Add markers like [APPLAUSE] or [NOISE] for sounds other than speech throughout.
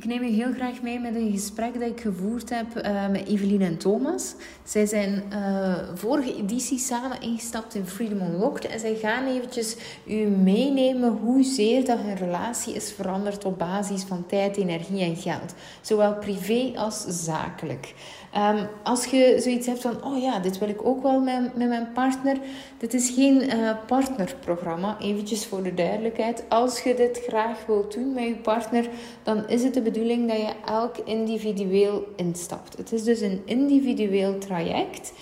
Ik neem je heel graag mee met een gesprek dat ik gevoerd heb uh, met Evelien en Thomas. Zij zijn uh, vorige editie samen ingestapt in Freedom Unlocked. En zij gaan eventjes u meenemen hoezeer dat hun relatie is veranderd op basis van tijd, energie en geld. Zowel privé als zakelijk. Um, als je zoiets hebt van, oh ja, dit wil ik ook wel met, met mijn partner. Dit is geen uh, partnerprogramma, eventjes voor de duidelijkheid. Als je dit graag wilt doen met je partner, dan is het de bedoeling dat je elk individueel instapt. Het is dus een individueel traject.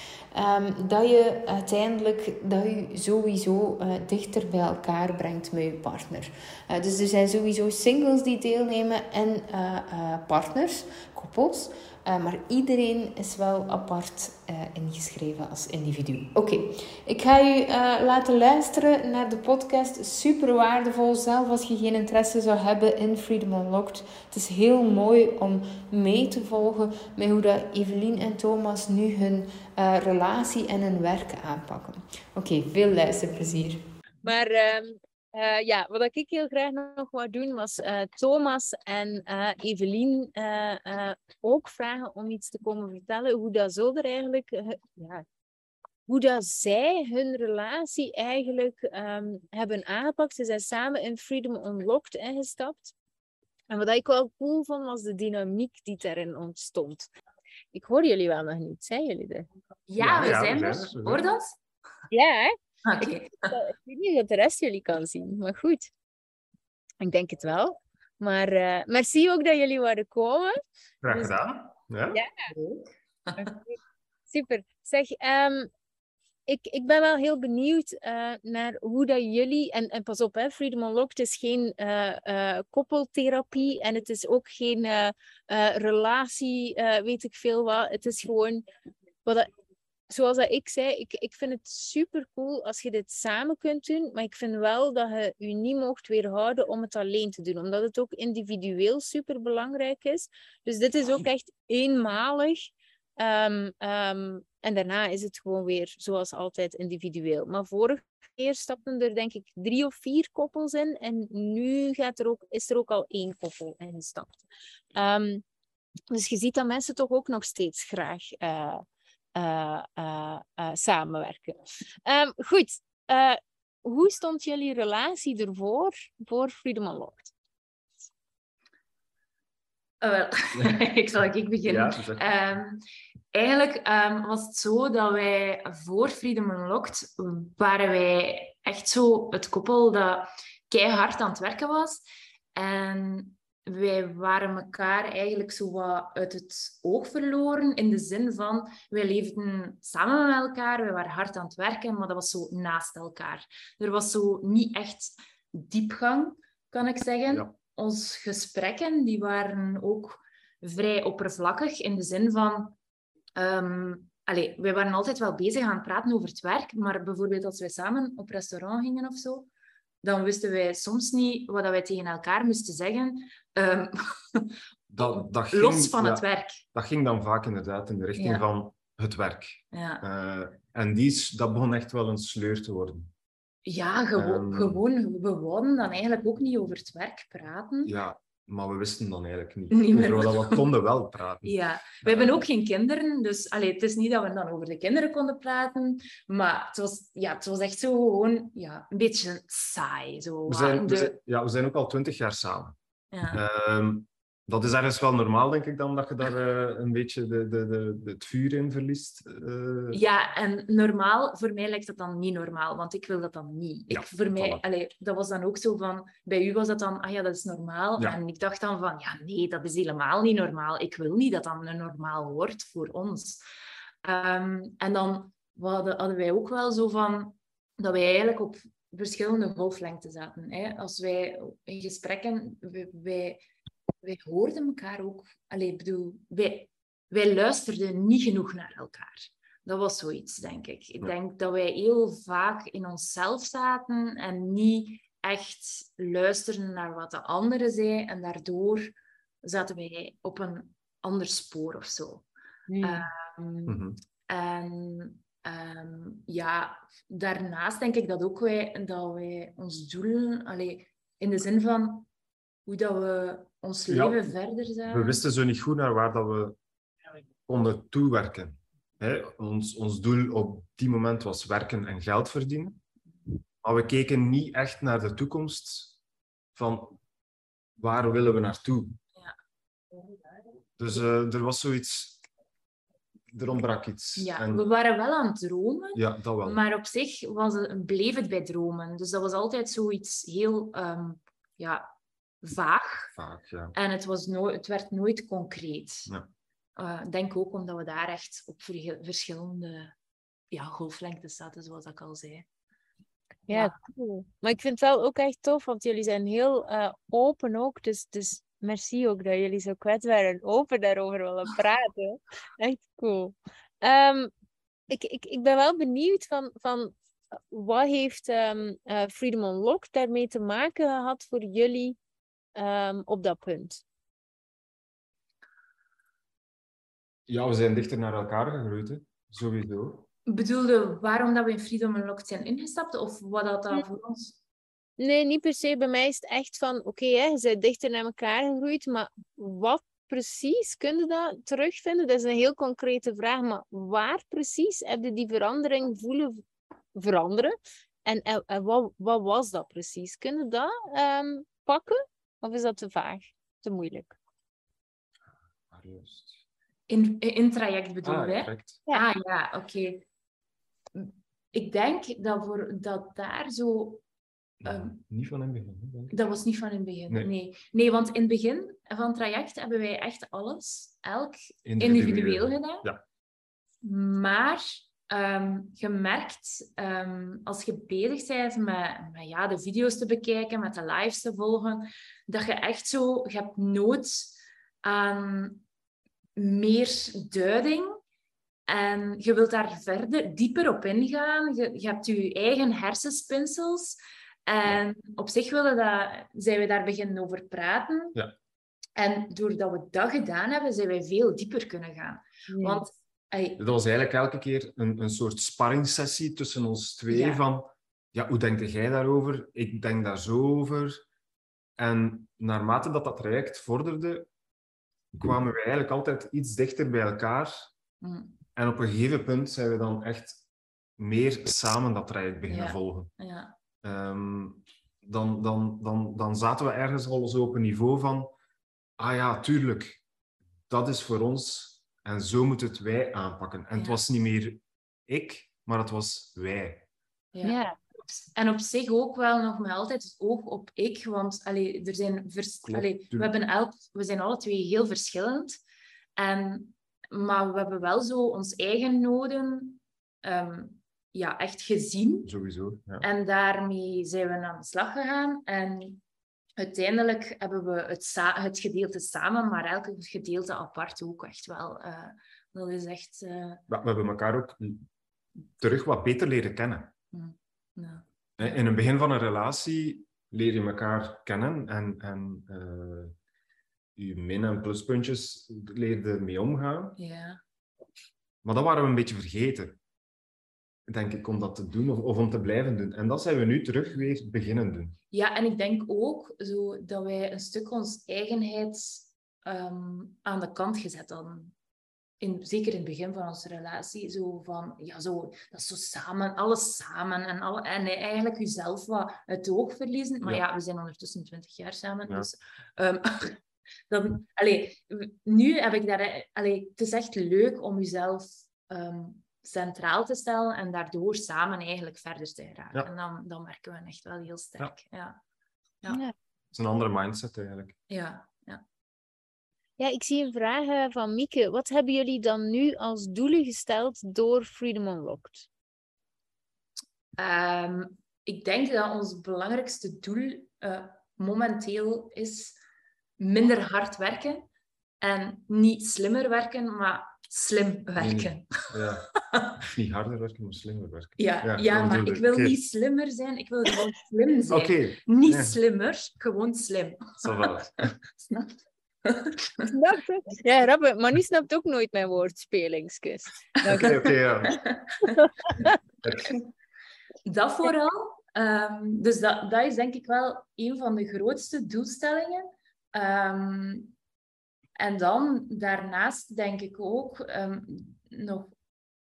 Um, dat je uiteindelijk dat je sowieso uh, dichter bij elkaar brengt met je partner. Uh, dus er zijn sowieso singles die deelnemen en partners, koppels. Uh, maar iedereen is wel apart uh, ingeschreven als individu. Oké, ik ga u uh, laten luisteren naar de podcast. Super waardevol, zelf als je geen interesse zou hebben in Freedom Unlocked. Het is heel mooi om mee te volgen met hoe dat Evelien en Thomas nu hun relatie en hun werk aanpakken. Oké, veel luisterplezier. Maar ehm, uh, ja, wat ik heel graag nog wou doen, was uh, Thomas en uh, Evelien ook vragen om iets te komen vertellen. Hoe dat zo er eigenlijk, ja, hoe dat zij hun relatie eigenlijk um, hebben aangepakt. Ze zijn samen in Freedom Unlocked ingestapt. En wat ik wel cool vond, was de dynamiek die daarin ontstond. Ik hoor jullie wel nog niet, zijn jullie er? Ja, ja we zijn er. Hoor dat? Ja, hè? Okay. Ik, ik, weet niet of de rest jullie kan zien, maar goed. Ik denk het wel. Maar uh, merci ook dat jullie waren komen. Graag dus- gedaan. ja. ja. [LAUGHS] Super. Zeg, um, ik, ik ben wel heel benieuwd uh, naar hoe dat jullie... En, en pas op, hè, Freedom Unlocked is geen uh, koppeltherapie en het is ook geen relatie, weet ik veel wat. Het is gewoon... Wat zoals dat ik zei, ik, ik vind het super cool als je dit samen kunt doen. Maar ik vind wel dat je je niet mocht weerhouden om het alleen te doen. Omdat het ook individueel super belangrijk is. Dus dit is ook echt eenmalig. Um, um, en daarna is het gewoon weer zoals altijd individueel. Maar vorige keer stapten er denk ik drie of vier koppels in. En nu gaat er ook, is er ook al één koppel ingestapt. Um, dus je ziet dat mensen toch ook nog steeds graag uh, samenwerken. Um, goed, hoe stond jullie relatie ervoor voor Freedom Unlocked? Wel, [LAUGHS] ik zal ik beginnen. Ja, um, eigenlijk um, was het zo dat wij voor Freedom Unlocked waren wij echt zo het koppel dat keihard aan het werken was. En wij waren elkaar eigenlijk zo wat uit het oog verloren. In de zin van, wij leefden samen met elkaar, we waren hard aan het werken, maar dat was zo naast elkaar. Er was zo niet echt diepgang, kan ik zeggen. Ja. Onze gesprekken die waren ook vrij oppervlakkig, in de zin van... Um, allee, wij waren altijd wel bezig aan het praten over het werk, maar bijvoorbeeld als wij samen op restaurant gingen of zo, dan wisten wij soms niet wat wij tegen elkaar moesten zeggen. Um, [LAUGHS] dat, dat ging, los van het werk. Dat ging dan vaak inderdaad in de richting van het werk. Ja. Uh, en die, dat begon echt wel een sleur te worden. Ja, gewo um, gewoon. We wouden dan eigenlijk ook niet over het werk praten. Ja, maar we wisten dan eigenlijk niet. niet over we konden wel praten. [LAUGHS] Ja, we hebben ook geen kinderen, dus allee, het is niet dat we dan over de kinderen konden praten, maar het was, ja, het was echt zo gewoon ja, een beetje saai. Zo, we, zijn, de... we zijn, ja, we zijn ook al twintig jaar samen. Ja. Um, dat is ergens wel normaal, denk ik dan, dat je daar uh, een beetje de, de, de, het vuur in verliest. Uh... Ja, en normaal, voor mij lijkt dat dan niet normaal, want ik wil dat dan niet. Ja, ik, voor mij, allee, dat was dan ook zo van, bij u was dat dan, ah ja, dat is normaal. Ja. En ik dacht dan van, ja, nee, dat is helemaal niet normaal. Ik wil niet dat dat een normaal wordt voor ons. Um, en dan hadden, hadden wij ook wel zo van, dat wij eigenlijk op verschillende golflengten zaten. Hè? Als wij in gesprekken, wij, wij, hoorden elkaar ook. Allee, bedoel, wij, wij luisterden niet genoeg naar elkaar. Dat was zoiets, denk ik. Ik denk dat wij heel vaak in onszelf zaten en niet echt luisterden naar wat de anderen zei. En daardoor zaten wij op een ander spoor of zo. Mm. Um, En Um, ja, daarnaast denk ik dat ook wij, dat wij ons doelen, allee, in de zin van hoe dat we ons leven verder zagen. We wisten zo niet goed naar waar dat we konden toewerken. Hè? Ons, ons doel op die moment was werken en geld verdienen. Maar we keken niet echt naar de toekomst van waar willen we naartoe. Ja. Dus uh, er was zoiets er ontbrak iets. Ja, en... we waren wel aan het dromen. Ja, dat wel. Maar op zich was het, bleef het bij dromen. Dus dat was altijd zoiets heel um, ja, vaag. Vaag, ja. En het, was no het werd nooit concreet. Ja. Uh, denk ook omdat we daar echt op verschillende ja, golflengtes zaten, zoals ik al zei. Ja, cool. Maar ik vind het wel ook echt tof, want jullie zijn heel uh, open ook. Dus, dus merci ook dat jullie zo kwetsbaar en open daarover willen [LAUGHS] praten. Echt cool. Um, ik, ik, ik ben wel benieuwd van, van wat heeft um, uh, Freedom Unlocked daarmee te maken gehad voor jullie um, op dat punt? Ja, we zijn dichter naar elkaar gegroeid, hè? sowieso. Bedoelde waarom dat we in Freedom Unlocked zijn ingestapt of wat dat dan voor ons Nee, niet per se. Bij mij is het echt van, oké, okay, je bent dichter naar elkaar gegroeid, maar wat precies kun je dat terugvinden? Dat is een heel concrete vraag, maar waar precies heb je die verandering voelen veranderen? En, en, wat, wat, was dat precies? Kun je dat um, pakken? Of is dat te vaag, te moeilijk? In, in traject bedoel ah, je? Ja. Ah ja, oké. Ik denk dat, voor, dat daar zo Ehm, niet van in het begin. Dat was niet van in het begin, nee. nee. want in het begin van het traject hebben wij echt alles, elk individueel, gedaan. Ja. Maar um, je merkt, ehm, als je bezig bent met, met ja, de video's te bekijken, met de lives te volgen, dat je echt zo, je hebt nood aan meer duiding. En je wilt daar verder, dieper op ingaan. Je, je hebt je eigen hersenspinsels en op zich willen dat, zijn we daar beginnen over praten. Ja. En doordat we dat gedaan hebben, zijn wij veel dieper kunnen gaan. Want, Dat was eigenlijk elke keer een, een soort sparringssessie tussen ons twee. Van, ja, hoe denk jij daarover? Ik denk daar zo over. En naarmate dat dat traject vorderde, kwamen we eigenlijk altijd iets dichter bij elkaar. Mm. En op een gegeven punt zijn we dan echt meer samen dat traject beginnen volgen. Ja. Ehm, dan, dan, dan, dan zaten we ergens al zo op een niveau van, ah ja, tuurlijk, dat is voor ons en zo moeten het wij aanpakken. En het was niet meer ik, maar het was wij. Ja. En op zich ook wel nog maar altijd het oog op ik, want allee, er zijn vers... allee, we, hebben elk... we zijn alle twee heel verschillend. En... Maar we hebben wel zo ons eigen noden ehm, ja, echt gezien. Sowieso. Ja. En daarmee zijn we aan de slag gegaan. En uiteindelijk hebben we het, het gedeelte samen, maar elke gedeelte apart ook echt wel. Uh, dat is echt... Uh... We hebben elkaar ook terug wat beter leren kennen. Mm, ja. In het begin van een relatie leer je elkaar kennen en, en uh, je min- en pluspuntjes leerde mee omgaan. Ja. Maar dat waren we een beetje vergeten denk ik, om dat te doen of, of, om te blijven doen. En dat zijn we nu terug weer beginnen doen. Ja, en ik denk ook zo dat wij een stuk ons eigenheid ehm, aan de kant gezet hadden. In, zeker in het begin van onze relatie, zo van, ja, zo, dat is zo samen, alles samen en, alle, en eigenlijk jezelf wat uit het oog verliezen. Maar ja, we zijn ondertussen 20 jaar samen, dus um, [LAUGHS] dan, allee, nu heb ik daar, allee, het is echt leuk om jezelf um, centraal te stellen en daardoor samen eigenlijk verder te geraken. En dan, dan merken we echt wel heel sterk. Ja. Ja. ja. Het is een andere mindset eigenlijk. Ja, ja. Ja, ik zie een vraag eh, van Mieke. Wat hebben jullie dan nu als doelen gesteld door Freedom Unlocked? Um, ik denk dat ons belangrijkste doel uh, momenteel is minder hard werken. En niet slimmer werken, maar slim werken. Ja. [LAUGHS] niet harder werken, maar slimmer werken. Ja, ja, maar ik wil niet slimmer zijn, ik wil gewoon slim [LAUGHS] zijn. Okay. Niet slimmer, gewoon slim. [LAUGHS] Snap Snap je? Ja, Rabbe, maar nu snapt ook nooit mijn woordspelingskus. Oké, oké, ja. dat vooral. Um, dus dat, dat is denk ik wel een van de grootste doelstellingen Ehm, en dan daarnaast denk ik ook ehm, nog,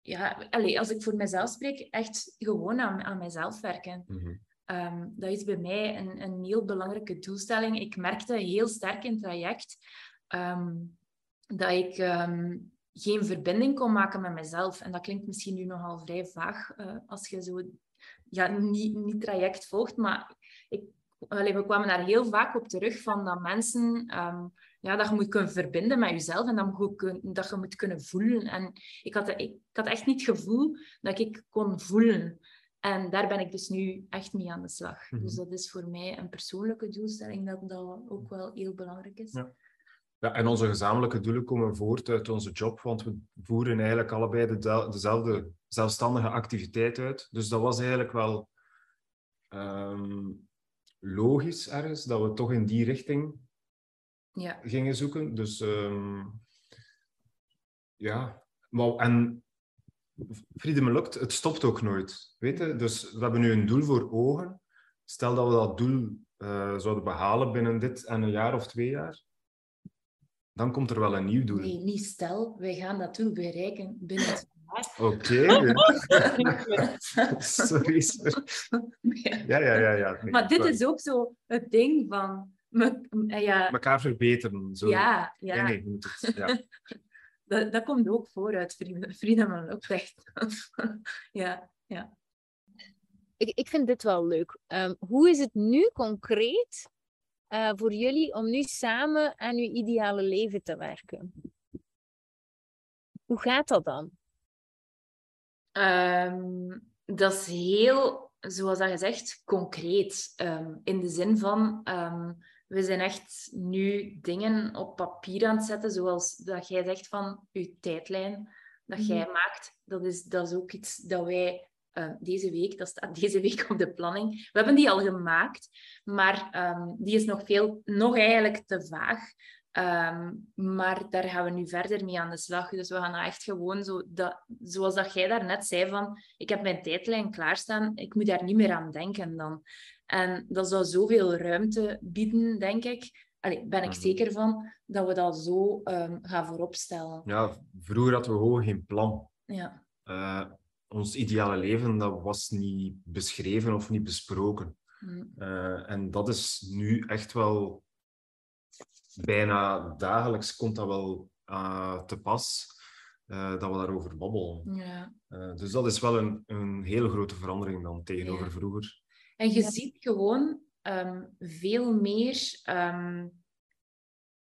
ja, allez, als ik voor mezelf spreek, echt gewoon aan, aan mezelf werken. Mhm. Ehm, dat is bij mij een, een heel belangrijke doelstelling. Ik merkte heel sterk in het traject dat ik geen verbinding kon maken met mezelf. En dat klinkt misschien nu nogal vrij vaag uh, als je zo ja, niet, niet traject volgt, maar ik, allee, we kwamen daar heel vaak op terug van dat mensen, ja, dat je moet kunnen verbinden met jezelf en dat je, dat je moet kunnen voelen. En ik had, ik, had echt niet het gevoel dat ik kon voelen. En daar ben ik dus nu echt mee aan de slag. Mhm. Dus dat is voor mij een persoonlijke doelstelling dat dat ook wel heel belangrijk is. Ja. Ja, en onze gezamenlijke doelen komen voort uit onze job, want we voeren eigenlijk allebei de, dezelfde zelfstandige activiteit uit. Dus dat was eigenlijk wel ehm, logisch ergens, dat we toch in die richting ja. gingen zoeken. Dus um, ja, maar, en Freedom lukt, het stopt ook nooit. Weet je? Dus we hebben nu een doel voor ogen. Stel dat we dat doel uh, zouden behalen binnen dit en een jaar of twee jaar, dan komt er wel een nieuw doel. Nee, niet stel, wij gaan dat doel bereiken binnen het jaar. Oké. [LAUGHS] [LAUGHS] Sorry. Ja, ja, ja. ja. maar dit is ook zo het ding van... Me, eh, ja. Mekaar verbeteren. Zo. Ja, ja. Nee, nee, het, ja. [LAUGHS] dat, dat komt ook voor uit Freedom ook echt. ja, ja. Ik, ik vind dit wel leuk. Um, hoe is het nu concreet uh, voor jullie om nu samen aan uw ideale leven te werken? Hoe gaat dat dan? Um, dat is heel, zoals dat gezegd, concreet. Um, in de zin van, um, we zijn echt nu dingen op papier aan het zetten, zoals dat jij zegt van je tijdlijn dat mm jij maakt. Dat is, dat is ook iets dat wij uh, deze week, dat staat [LAUGHS] deze week op de planning. We hebben die al gemaakt, maar um, die is nog, veel, nog eigenlijk te vaag. Um, maar daar gaan we nu verder mee aan de slag. Dus we gaan echt gewoon zo, dat, zoals dat jij daarnet zei, van ik heb mijn tijdlijn klaarstaan, ik moet daar niet meer aan denken dan. En dat zou zoveel ruimte bieden, denk ik. Allee, ben ik mhm. zeker van dat we dat zo um, gaan vooropstellen. Ja, vroeger hadden we gewoon geen plan. Ja. Uh, ons ideale leven, dat was niet beschreven of niet besproken. Mm. Uh, en dat is nu echt wel bijna dagelijks komt dat wel uh, te pas. Dat we daarover babbelen. Ja. dus dat is wel een, een hele grote verandering dan tegenover vroeger. En je ziet gewoon um, veel meer um,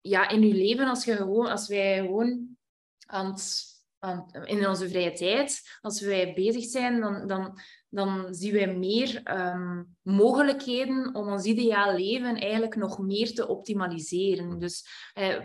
ja, in je leven als, je gewoon, als wij gewoon aan het in onze vrije tijd, als wij bezig zijn, dan, dan, dan zien wij meer ehm, mogelijkheden om ons ideaal leven eigenlijk nog meer te optimaliseren. Dus eh,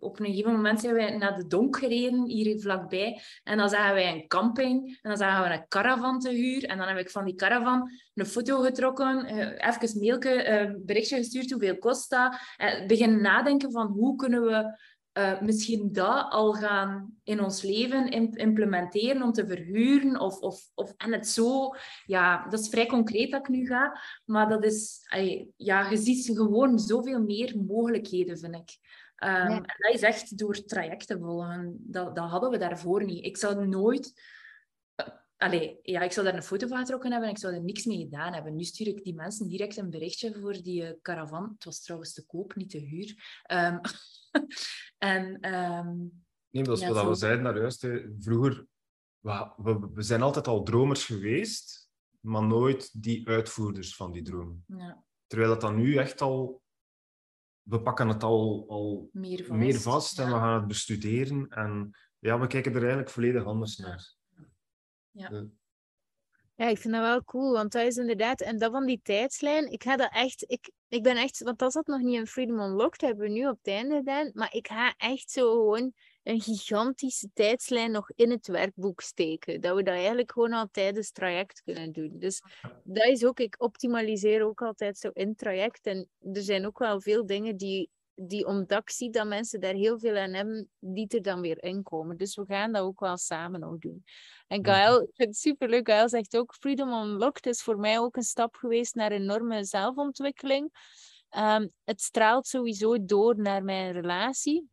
op een gegeven moment zijn wij naar de donk gereden, hier vlakbij, en dan zagen wij een camping, en dan zagen we een caravan te huur, en dan heb ik van die caravan een foto getrokken, uh, even mailke, uh, berichtje gestuurd, hoeveel kost dat, uh, beginnen nadenken van hoe kunnen we uh, misschien dat al gaan in ons leven implementeren om te verhuren. Of, of, of, en het zo, ja, dat is vrij concreet dat ik nu ga. Maar dat is, ja, je ziet gewoon zoveel meer mogelijkheden, vind ik. Um, En dat is echt door trajecten volgen. Dat, dat hadden we daarvoor niet. Ik zou nooit... Allee, ja, ik zou daar een foto van getrokken hebben en ik zou er niks mee gedaan hebben. Nu stuur ik die mensen direct een berichtje voor die uh, caravan. Het was trouwens te koop, niet te huur. Um, [LAUGHS] en, um, nee, dat is wat we zeiden daar juist. Vroeger, we, we, we, zijn altijd al dromers geweest, maar nooit die uitvoerders van die dromen. Ja. Terwijl dat dan nu echt al... We pakken het al, al meer vast, meer vast en we gaan het bestuderen. En ja, we kijken er eigenlijk volledig anders naar. Ja. Ja, ik vind dat wel cool, want dat is inderdaad, en dat van die tijdslijn, ik ga dat echt, ik, ik ben echt, want dat zat nog niet in Freedom Unlocked, hebben we nu op het einde gedaan, maar ik ga echt zo gewoon een gigantische tijdslijn nog in het werkboek steken. Dat we dat eigenlijk gewoon al tijdens het traject kunnen doen. Dus dat is ook, ik optimaliseer ook altijd zo in het traject. En er zijn ook wel veel dingen die, die omdat ik zie dat mensen daar heel veel aan hebben, die er dan weer in komen. Dus we gaan dat ook wel samen nog doen. En Gael, ik vind het superleuk, Gael zegt ook, Freedom Unlocked is voor mij ook een stap geweest naar enorme zelfontwikkeling. Ehm, het straalt sowieso door naar mijn relatie.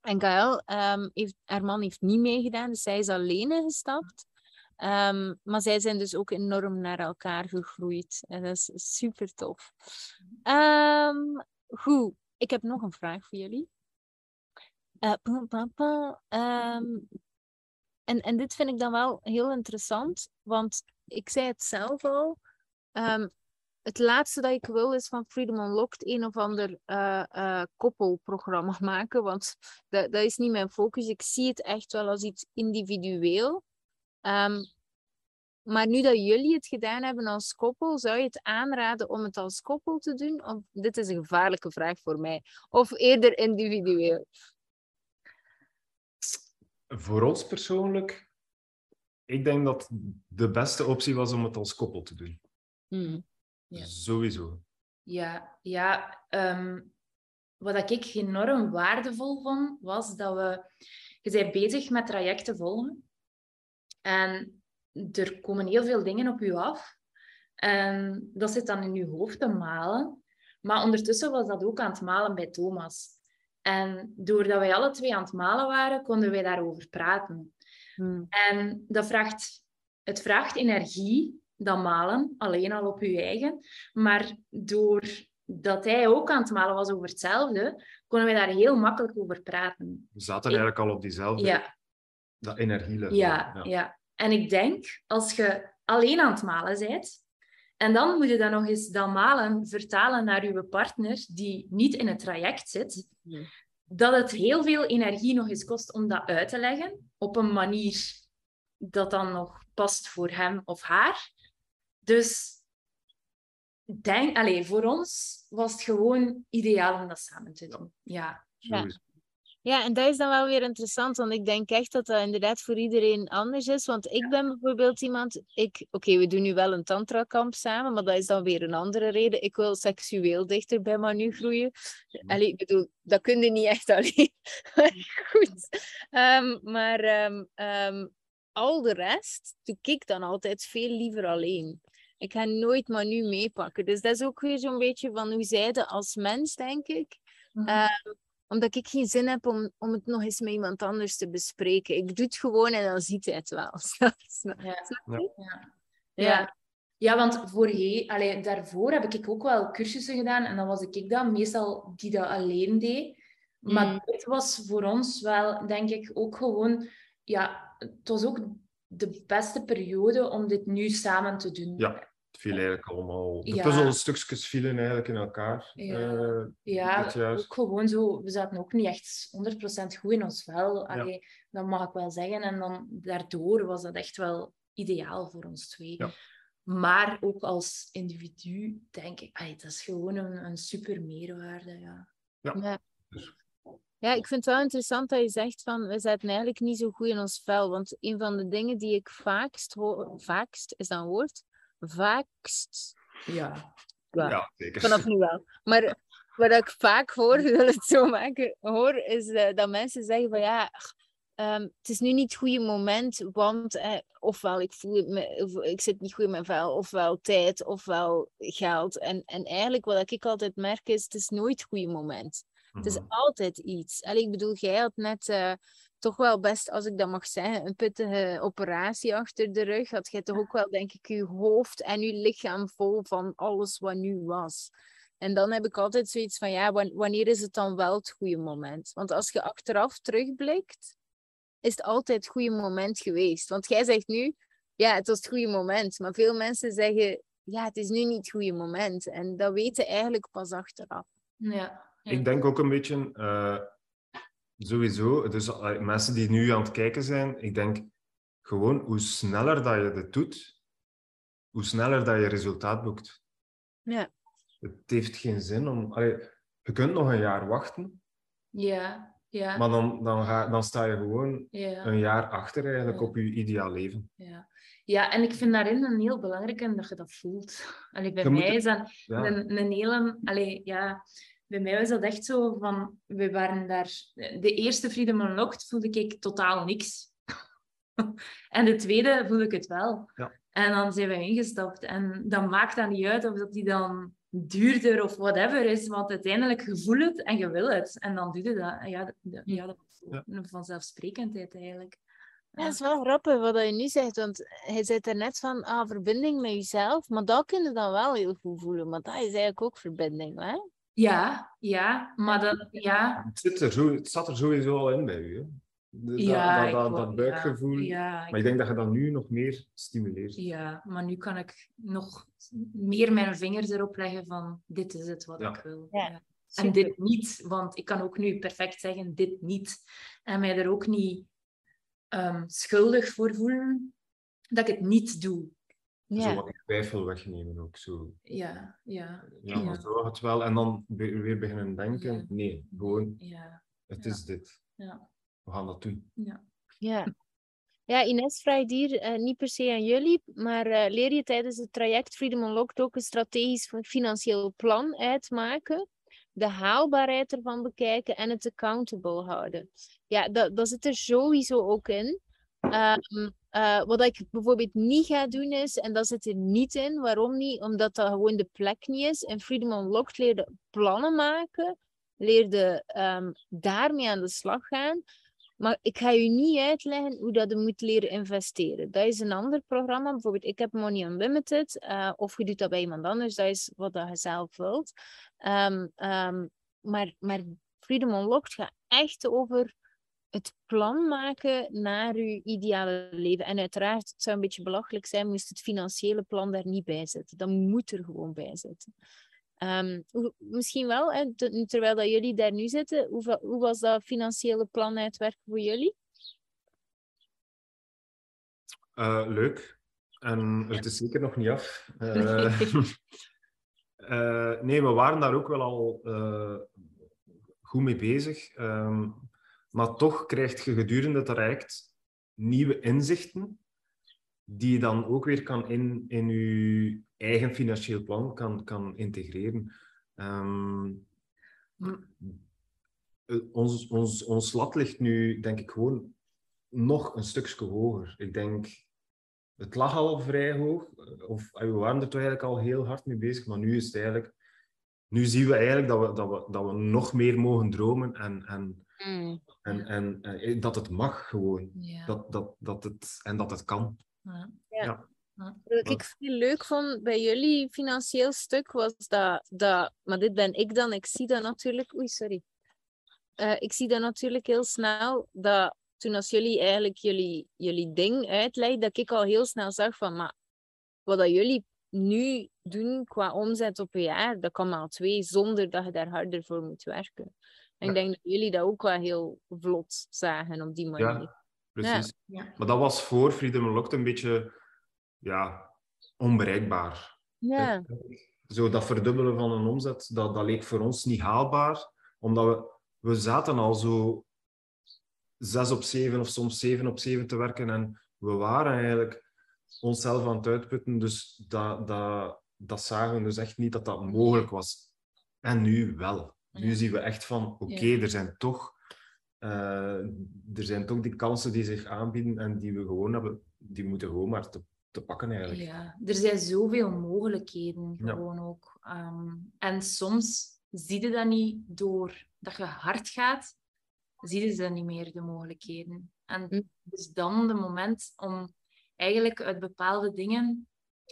En Gaël, um, heeft, haar man heeft niet meegedaan, dus zij is alleen gestapt. Um, maar zij zijn dus ook enorm naar elkaar gegroeid. En dat is super tof. Goed, ik heb nog een vraag voor jullie. Uh, en, en dit vind ik dan wel heel interessant, want ik zei het zelf al. Um, het laatste dat ik wil is van Freedom Unlocked een of ander uh, uh, koppelprogramma [LAUGHS] maken, want dat, dat is niet mijn focus. Ik zie het echt wel als iets individueel. Um, maar nu dat jullie het gedaan hebben als koppel, zou je het aanraden om het als koppel te doen? Of dit is een gevaarlijke vraag voor mij. Of eerder individueel? Voor ons persoonlijk, ik denk dat de beste optie was om het als koppel te doen. Hmm. Ja. Sowieso. Ja, ja um, wat ik enorm waardevol vond, was dat we... Je bent bezig met trajecten volgen. En er komen heel veel dingen op je af. En dat zit dan in je hoofd te malen. Maar ondertussen was dat ook aan het malen bij Thomas. En doordat wij alle twee aan het malen waren, konden wij daarover praten. Hmm. En dat vraagt, het vraagt energie, dat malen, alleen al op je eigen. Maar doordat hij ook aan het malen was over hetzelfde, konden wij daar heel makkelijk over praten. We zaten eigenlijk al op diezelfde ja. dat energielevel. Ja, ja, ja. En ik denk, als je alleen aan het malen bent, en dan moet je dan nog eens dat malen vertalen naar je partner die niet in het traject zit, dat het heel veel energie nog eens kost om dat uit te leggen op een manier dat dan nog past voor hem of haar. Dus denk, allez, voor ons was het gewoon ideaal om dat samen te doen. Ja. ja. Ja, en dat is dan wel weer interessant, want ik denk echt dat dat inderdaad voor iedereen anders is. Want ik ben bijvoorbeeld iemand, ik, oké, we doen nu wel een tantra-kamp samen, maar dat is dan weer een andere reden. Ik wil seksueel dichter bij Manu groeien. Allee, ik bedoel, dat kun je niet echt alleen. [LAUGHS] Goed. Um, maar um, al de rest doe ik dan altijd veel liever alleen. Ik ga nooit Manu meepakken. Dus dat is ook weer zo'n beetje van hoe zijde als mens, denk ik. Mm omdat ik geen zin heb om, om het nog eens met iemand anders te bespreken. Ik doe het gewoon en dan ziet hij het wel. [LAUGHS] ja. Ja. ja. ja. want voorheen, allee, daarvoor heb ik ook wel cursussen gedaan en dan was ik dan meestal die dat alleen deed. Maar mm. dit was voor ons wel, denk ik, ook gewoon... Ja, het was ook de beste periode om dit nu samen te doen. Ja viel eigenlijk allemaal... De ja. puzzelstukjes vielen eigenlijk in elkaar. Ja, uh, ja ook gewoon zo... We zaten ook niet echt 100% goed in ons vel. Allee, Dat mag ik wel zeggen. En dan daardoor was dat echt wel ideaal voor ons twee. Ja. Maar ook als individu denk ik... Allee, dat is gewoon een, een super meerwaarde. Ja. ja. Ja, ik vind het wel interessant dat je zegt van we zaten eigenlijk niet zo goed in ons vel. Want een van de dingen die ik vaakst hoor, vaakst is dat een woord? Vaakst. Ja. Ja, zeker. Vanaf nu wel. Maar wat ik vaak hoor, [LAUGHS] wil het zo maken, hoor, is uh, dat mensen zeggen van ja, um, het is nu niet het goede moment, want eh, ofwel ik voel me, of, ik zit niet goed in mijn vel, ofwel tijd, ofwel geld. En, en eigenlijk wat ik altijd merk is, het is nooit het goede moment. Het is mhm. altijd iets. Allee, ik bedoel, jij had net uh, toch wel best, als ik dat mag zeggen, een pittige operatie achter de rug. Had jij toch ook wel, denk ik, je hoofd en je lichaam vol van alles wat nu was. En dan heb ik altijd zoiets van, ja, wanneer is het dan wel het goede moment? Want als je achteraf terugblikt, is het altijd het goede moment geweest. Want jij zegt nu, ja, het was het goede moment. Maar veel mensen zeggen, ja, het is nu niet het goede moment. En dat weten eigenlijk pas achteraf. Ja. Ik denk ook een beetje, uh, Sowieso. Dus uh, mensen die nu aan het kijken zijn, ik denk gewoon hoe sneller dat je dit doet, hoe sneller dat je resultaat boekt. Ja. Het heeft geen zin om... Allee, je kunt nog een jaar wachten. Ja, ja. Maar dan, dan, ga, dan sta je gewoon een jaar achter eigenlijk op je ideaal leven. Ja. ja, en ik vind daarin een heel belangrijk dat je dat voelt. Allee, bij mij is dat een, een hele... Allee, ja, bij mij was dat echt zo van, we waren daar, de eerste Freedom Unlocked voelde ik totaal niks. [LAUGHS] en de tweede voelde ik het wel. Ja. En dan zijn we ingestapt. En dan maakt dat niet uit of dat die dan duurder of whatever is. Want uiteindelijk, je voelt het en je wil het. En dan doe je dat. Ja, ja dat is ja. vanzelfsprekendheid eigenlijk. Ja, dat is wel grappig wat je nu zegt, want hij zei er net van ah, verbinding met jezelf, maar dat kun je dan wel heel goed voelen, maar dat is eigenlijk ook verbinding, hè? Ja, ja, maar dat, ja. Het, zit er zo, het zat er sowieso al in bij u, hè? ja, dat, dat, dat, buikgevoel. Ja, maar ik denk dat je dat nu nog meer stimuleert. Ja, maar nu kan ik nog meer mijn vingers erop leggen van dit is het wat ik wil. Ja. En dit niet, want ik kan ook nu perfect zeggen dit niet. En mij er ook niet um, schuldig voor voelen dat ik het niet doe. Ja. Zo wat twijfel wegnemen ook zo. Ja, ja. Ja, maar zo het wel. En dan weer beginnen denken, nee, gewoon, ja. het is dit. Ja. We gaan dat doen. Ja. Ja. Ja, Ines vraagt hier uh, niet per se aan jullie, maar uh, leer je tijdens het traject Freedom Unlocked ook een strategisch financieel plan uitmaken? de haalbaarheid ervan bekijken en het accountable houden. Ja, dat, dat zit er sowieso ook in. Um, uh, wat ik bijvoorbeeld niet ga doen is, en dat zit er niet in, waarom niet? Omdat dat gewoon de plek niet is. En Freedom Unlocked leerde plannen maken, leerde um, daarmee aan de slag gaan. Maar ik ga je niet uitleggen hoe dat je moet leren investeren. Dat is een ander programma. Bijvoorbeeld, ik heb Money Unlimited. Uh, of je doet dat bij iemand anders. Dat is wat je zelf wilt. Um, um, maar, maar Freedom Unlocked gaat echt over het plan maken naar je ideale leven. En uiteraard, het zou een beetje belachelijk zijn, moest het financiële plan daar niet bij zitten. Dat moet er gewoon bij zitten. Um, misschien wel, hè, terwijl dat jullie daar nu zitten, hoe, hoe was dat financiële plan uitwerken voor jullie? Uh, leuk. En het is zeker nog niet af. Uh, uh, [LAUGHS] nee, we waren daar ook wel al goed mee bezig. Um, maar toch krijg je gedurende het traject nieuwe inzichten die je dan ook weer kan in, in je eigen financieel plan kan, kan integreren. Um, ons, ons, ons lat ligt nu, denk ik, gewoon nog een stukje hoger. Ik denk, het lag al vrij hoog, of we waren er toch eigenlijk al heel hard mee bezig, maar nu is het eigenlijk, nu zien we eigenlijk dat we, dat we, dat we nog meer mogen dromen en, en, mm. en, en, en, dat het mag gewoon. Dat, dat, dat het, en dat het kan. Ja. ja. Wat ik veel leuk vond bij jullie financieel stuk was dat, dat, maar dit ben ik dan, ik zie dat natuurlijk, oei sorry, uh, ik zie dat natuurlijk heel snel, dat toen als jullie eigenlijk jullie, jullie ding uitlegden, dat ik al heel snel zag van, maar wat dat jullie nu doen qua omzet op een jaar, dat kan maar twee, zonder dat je daar harder voor moet werken. En ik denk dat jullie dat ook wel heel vlot zagen op die manier. Ja, precies. Ja. Maar dat was voor Freedom Unlocked een beetje ja, onbereikbaar. Ja. Zo dat verdubbelen van een omzet, dat, dat leek voor ons niet haalbaar, omdat we, we zaten al zo zes op zeven of soms zeven op zeven te werken en we waren eigenlijk onszelf aan het uitputten, dus dat, dat, dat zagen we dus echt niet dat dat mogelijk was. En nu wel. Nu zien we echt van, oké, er zijn toch uh, er zijn toch die kansen die zich aanbieden en die we gewoon hebben, die moeten gewoon maar te te pakken eigenlijk. Ja, er zijn zoveel mogelijkheden gewoon ook. Ehm, en soms zie je dat niet door dat je hard gaat, zie je dat niet meer, de mogelijkheden. En hm. dus dan de moment om eigenlijk uit bepaalde dingen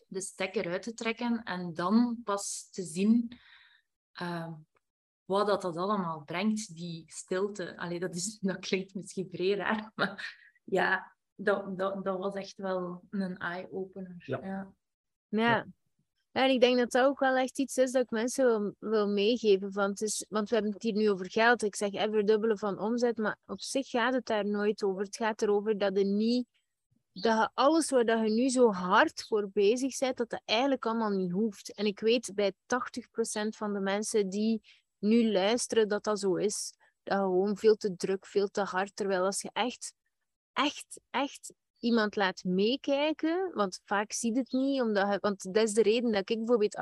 de stekker uit te trekken en dan pas te zien uh, wat dat, dat allemaal brengt, die stilte. Allee, dat, is, [LAUGHS] dat klinkt misschien vrij raar, maar ja, dat, dat, dat was echt wel een eye-opener. Ja. ja. Ja. En ik denk dat dat ook wel echt iets is dat ik mensen wil, wil meegeven. Van het is, want we hebben het hier nu over geld. Ik zeg even dubbele van omzet, maar op zich gaat het daar nooit over. Het gaat erover dat je niet, dat alles waar dat je nu zo hard voor bezig bent, dat dat eigenlijk allemaal niet hoeft. En ik weet bij 80% van de mensen die nu luisteren dat dat zo is. Dat gewoon veel te druk, veel te hard. Terwijl als je echt echt, echt iemand laat meekijken, want vaak ziet het niet, omdat, want dat is de reden dat ik bijvoorbeeld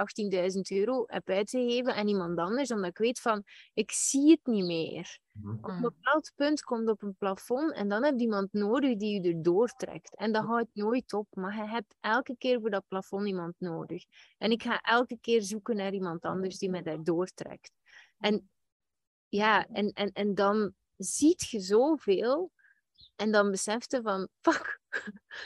18.000 euro heb uitgegeven aan iemand anders, omdat ik weet van, ik zie het niet meer. Mhm. Op een bepaald punt komt op een plafond en dan heb je iemand nodig die je erdoor trekt. En dat houdt nooit op, maar je hebt elke keer voor dat plafond iemand nodig. En ik ga elke keer zoeken naar iemand anders die mij daardoor trekt. En ja, en, en, en dan ziet je zoveel en dan besefte van, [LAUGHS] fuck,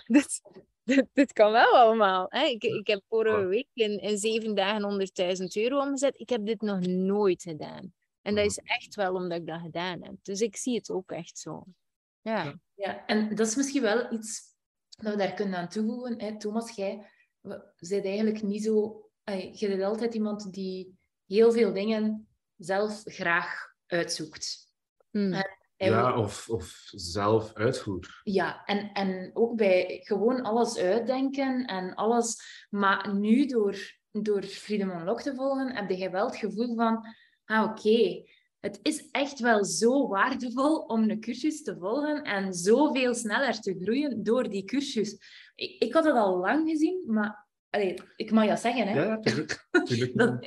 dit, dit, dit, kan wel allemaal. Hè? Ik, ik heb vorige week in, in zeven dagen 100.000 euro omgezet. Ik heb dit nog nooit gedaan. En dat is echt wel omdat ik dat gedaan heb. Dus ik zie het ook echt zo. Ja, ja en dat is misschien wel iets dat we daar kunnen aan toevoegen. Hè? Thomas, jij bent eigenlijk niet zo... Je bent altijd iemand die heel veel dingen zelf graag uitzoekt. Hmm. Ja, of, of zelf uitvoer. Ja, en, en ook bij gewoon alles uitdenken en alles. Maar nu door, door Freedom Unlocked te volgen, heb je wel het gevoel van: ah, oké, het is echt wel zo waardevol om een cursus te volgen en zoveel sneller te groeien door die cursus. Ik, ik had het al lang gezien, maar allee, ik mag dat zeggen, hè? Ja, natuurlijk. [LAUGHS] dat,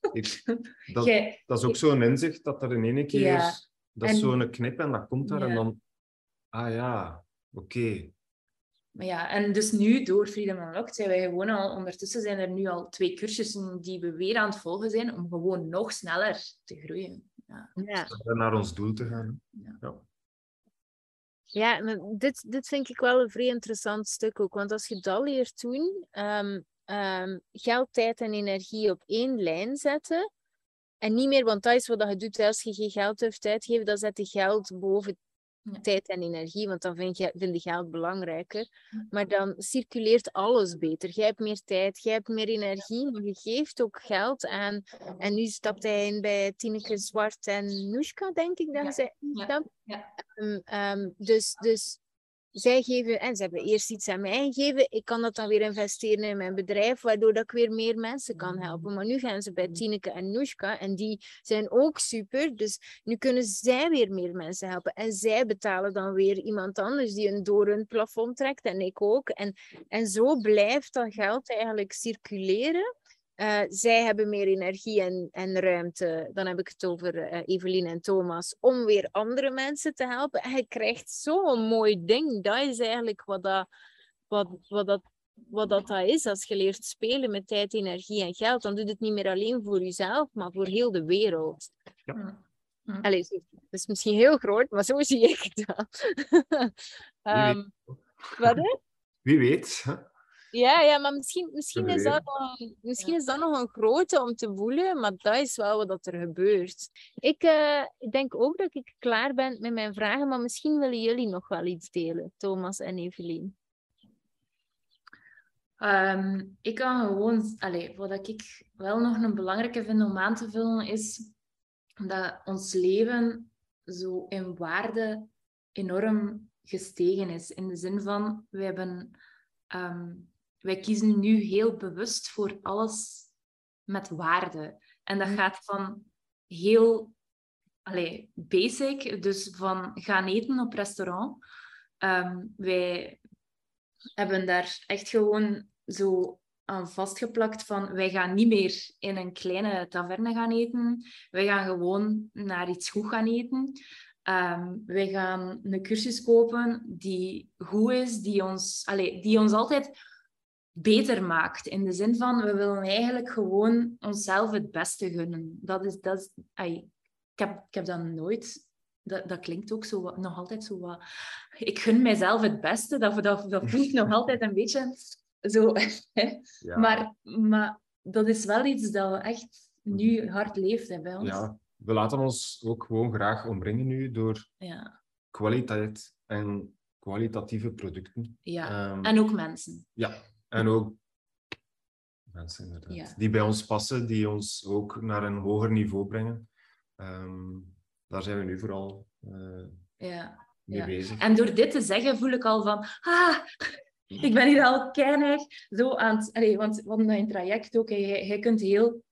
[LAUGHS] dat, dat, is ook zo'n inzicht dat er in één keer. Ja dat is zo'n knip en dat komt daar en dan... Ah ja, oké. Maar ja, en dus nu door Freedom Unlocked zijn wij gewoon al... Ondertussen zijn er nu al twee cursussen die we weer aan het volgen zijn om gewoon nog sneller te groeien. Ja. ja. Naar ons doel te gaan. Ja. Ja, dit, dit vind ik wel een vrij interessant stuk ook. Want als je dat leert doen, um, um, geld, tijd en energie op één lijn zetten, en niet meer, want dat is wat je doet als je geen geld hoeft uitgeven, dan zet je geld boven tijd en energie, want dan vind je, vind je geld belangrijker. Maar dan circuleert alles beter. Jij hebt meer tijd, jij hebt meer energie, maar je geeft ook geld aan. En nu stapt hij in bij Tineke Zwart en Nushka, denk ik dat ja. zij. Um, um, dus, dus zij geven, en ze hebben eerst iets aan mij gegeven, ik kan dat dan weer investeren in mijn bedrijf, waardoor dat ik weer meer mensen kan mm. helpen. Maar nu gaan ze bij Tineke en Nushka en die zijn ook super, dus nu kunnen zij weer meer mensen helpen. En zij betalen dan weer iemand anders die een door een plafond trekt en ik ook. En, en zo blijft dat geld eigenlijk circuleren. Uh, zij hebben meer energie en, en ruimte, dan heb ik het over uh, Evelien en Thomas, om weer andere mensen te helpen. En je krijgt zo'n mooi ding. Dat is eigenlijk wat dat, wat, wat dat, wat dat, dat is. Als je leert spelen met tijd, energie en geld, dan doet het niet meer alleen voor jezelf, maar voor heel de wereld. Ja. Allee, dat is misschien heel groot, maar zo zie ik dat. um, [LAUGHS] wat? Wie weet. Ja, ja maar misschien, misschien, is dat nog, misschien is dat nog een grote om te voelen, maar dat is wel wat er gebeurt. Ik uh, denk ook dat ik klaar ben met mijn vragen, maar misschien willen jullie nog wel iets delen, Thomas en Evelien. Um, ik kan gewoon, allez, wat ik wel nog een belangrijke vind om aan te vullen, is dat ons leven zo in waarde enorm gestegen is. In de zin van, we hebben um, wij kiezen nu heel bewust voor alles met waarde. En dat mm. gaat van heel allez, basic, dus van gaan eten op restaurant. Um, wij hebben daar echt gewoon zo aan vastgeplakt van wij gaan niet meer in een kleine taverne gaan eten. Wij gaan gewoon naar iets goed gaan eten. Um, wij gaan een cursus kopen die goed is, die ons, allez, die ons altijd beter maakt. In de zin van, we willen eigenlijk gewoon onszelf het beste gunnen. Dat is, dat is, ik, heb, ik heb dat nooit... Dat, dat klinkt ook zo, nog altijd zo wat... Ik gun mijzelf het beste. Dat, dat, dat voelt nog altijd een beetje zo... [LAUGHS] Maar, maar dat is wel iets dat echt nu hard leeft bij ons. Ja, we laten ons ook gewoon graag omringen nu door ja. kwaliteit en kwalitatieve producten. Ja, um, en ook mensen. Ja, en ook mensen inderdaad. Die bij ons passen, die ons ook naar een hoger niveau brengen. Um, daar zijn we nu vooral uh, ja. mee bezig. En door dit te zeggen voel ik al van... Ah, ik ben hier al keinig zo aan het... Allee, want in traject ook. Jij, jij kunt heel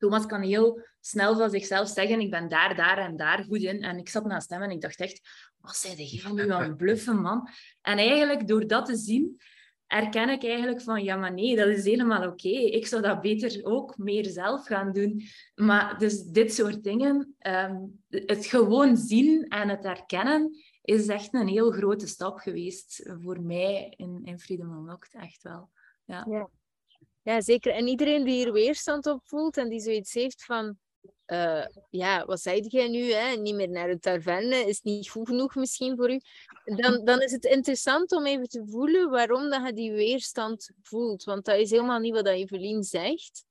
Thomas kan heel snel van zichzelf zeggen, ik ben daar, daar en daar goed in. En ik zat naast hem en ik dacht echt, wat zei de nu aan het bluffen, man? En eigenlijk, door dat te zien, erken ik eigenlijk van, ja, maar nee, dat is helemaal oké. Ik zou dat beter ook meer zelf gaan doen. Maar dus dit soort dingen, ehm, het gewoon zien en het erkennen, is echt een heel grote stap geweest voor mij in, in Freedom Unlocked, echt wel. Ja. ja. Ja. zeker. En iedereen die hier weerstand op voelt en die zoiets heeft van... Uh, ja, wat zei jij nu? Hè? Niet meer naar de taverne is niet goed genoeg misschien voor u. Dan, dan is het interessant om even te voelen waarom dat je die weerstand voelt. Want dat is helemaal niet wat Evelien zegt.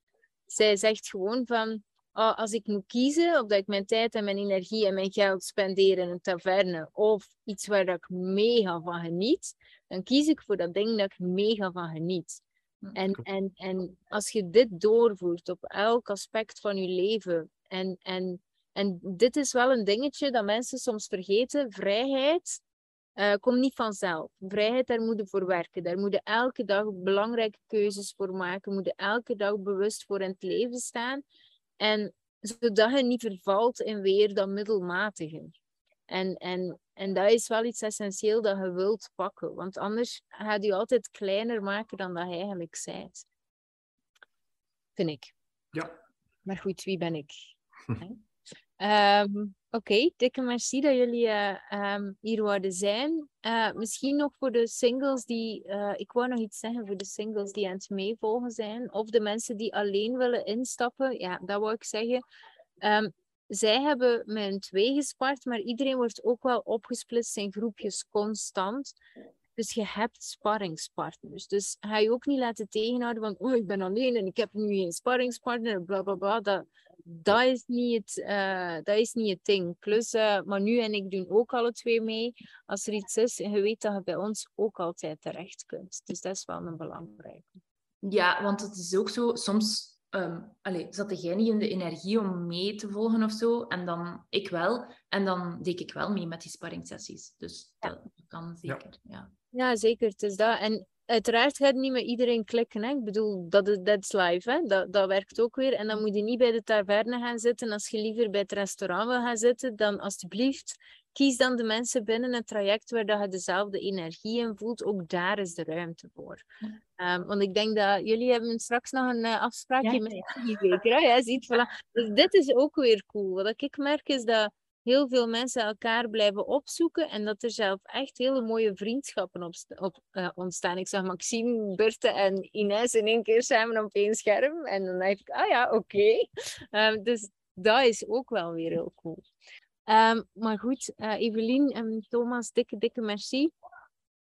Zij zegt gewoon van, oh, als ik moet kiezen of dat ik mijn tijd en mijn energie en mijn geld spendeer in een taverne of iets waar dat ik mega van geniet, dan kies ik voor dat ding dat ik mega van geniet. En, en, en als je dit doorvoert op elk aspect van je leven, en, en, en dit is wel een dingetje dat mensen soms vergeten, vrijheid uh, komt niet vanzelf. Vrijheid, daar moet je voor werken. Daar moet je elke dag belangrijke keuzes voor maken, moet je elke dag bewust voor in het leven staan. En zodat je niet vervalt in weer dat middelmatige. En, en, en dat is wel iets essentieel dat je wilt pakken. Want anders gaat je altijd kleiner maken dan dat je eigenlijk bent. Vind ik. Ja. Maar goed, wie ben ik? [LAUGHS] um, Oké, dikke merci dat jullie uh, hier wilden zijn. Uh, misschien nog voor de singles die, uh, ik wou nog iets zeggen voor de singles die aan het meevolgen zijn, of de mensen die alleen willen instappen. Ja, dat wou ik zeggen. Um, zij hebben een twee gespart, maar iedereen wordt ook wel opgesplitst in groepjes constant. Dus je hebt sparringspartners. Dus ga je ook niet laten tegenhouden van, oh, ik ben alleen en ik heb nu geen sparringspartner, bla bla bla. Dat, dat, is niet het, uh, dat is niet het ding. Plus, uh, Manu en ik doen ook alle twee mee. Als er iets is, je weet dat je bij ons ook altijd terecht kunt. Dus dat is wel een belangrijke. Ja, want het is ook zo, soms um, allee, zat jij niet in de energie om mee te volgen of zo. En dan ik wel. En dan deed ik wel mee met die sparringssessies. Dus dat kan zeker. Ja. ja. zeker. Het is dat. En uiteraard gaat het niet met iedereen klikken. Hè? Ik bedoel, dat is, dat is live. Hè? Dat, dat werkt ook weer. En dan moet je niet bij de taverne gaan zitten. Als je liever bij het restaurant wil gaan zitten, dan alsjeblieft kies dan de mensen binnen het traject waar dat je dezelfde energie in voelt. Ook daar is de ruimte voor. Um, want ik denk dat jullie hebben straks nog een uh, afspraakje ja, met ja. zeker. Ziet, voilà. Dus dit is ook weer cool. Wat ik merk is dat heel veel mensen elkaar blijven opzoeken en dat er zelf echt hele mooie vriendschappen op, op uh, ontstaan. Ik zag Maxime, Berthe en Ines in één keer samen op één scherm en dan dacht ik, ah ja, oké. Okay. Um, dus dat is ook wel weer heel cool. Um, maar goed, uh, Evelien en Thomas, dikke, dikke merci.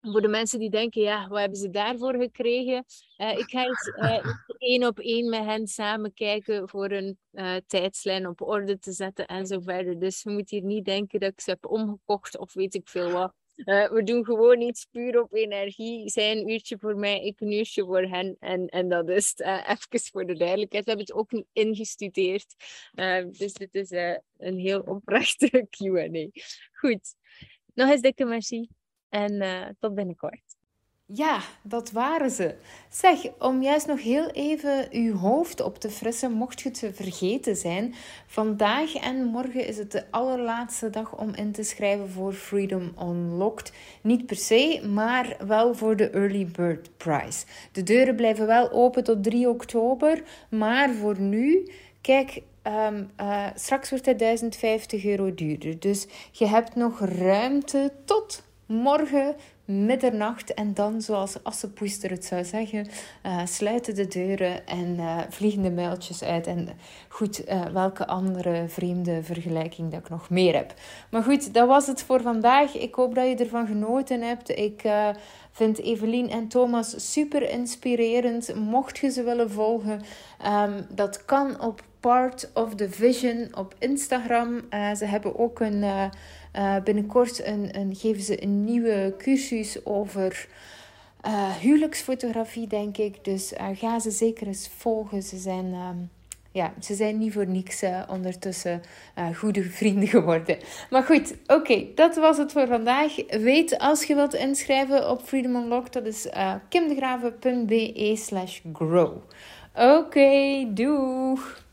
Voor de mensen die denken, ja, wat hebben ze daarvoor gekregen? Uh, ik ga eens [LAUGHS] uh, één op één met hen samen kijken voor een tijdslijn op orde te zetten en zo verder. Dus je moet hier niet denken dat ik ze heb omgekocht of weet ik veel wat. Uh, we doen gewoon iets puur op energie. Zij een uurtje voor mij, ik een uurtje voor hen. En, en dat is het. Uh, even voor de duidelijkheid. We hebben het ook ingestudeerd. Uh, dus dit is een heel oprechte [LAUGHS] Q&A. Goed. Nog eens dikke merci. En tot binnenkort. Ja, dat waren ze. Zeg, om juist nog heel even uw hoofd op te frissen, mocht je het vergeten zijn. Vandaag en morgen is het de allerlaatste dag om in te schrijven voor Freedom Unlocked. Niet per se, maar wel voor de Early Bird Prize. De deuren blijven wel open tot 3 oktober, maar voor nu, kijk, Um, uh, straks wordt het 1050 euro duurder. Dus je hebt nog ruimte tot morgen middernacht. En dan, zoals Assepoester het zou zeggen, uh, sluiten de deuren en uh, vliegen de muiltjes uit. En goed, uh, welke andere vreemde vergelijking dat ik nog meer heb. Maar goed, dat was het voor vandaag. Ik hoop dat je ervan genoten hebt. Ik vind Evelien en Thomas super inspirerend. Mocht je ze willen volgen, um, dat kan op Part of the Vision op Instagram. ze hebben ook een uh, binnenkort een, een, geven ze een nieuwe cursus over uh, huwelijksfotografie, denk ik. Dus uh, ga ze zeker eens volgen. Ze zijn, um, ja, ze zijn niet voor niks ondertussen goede vrienden geworden. Maar goed, oké, dat was het voor vandaag. Weet als je wilt inschrijven op Freedom Unlocked, dat is kimdegraven.be slash grow. Oké, doeg!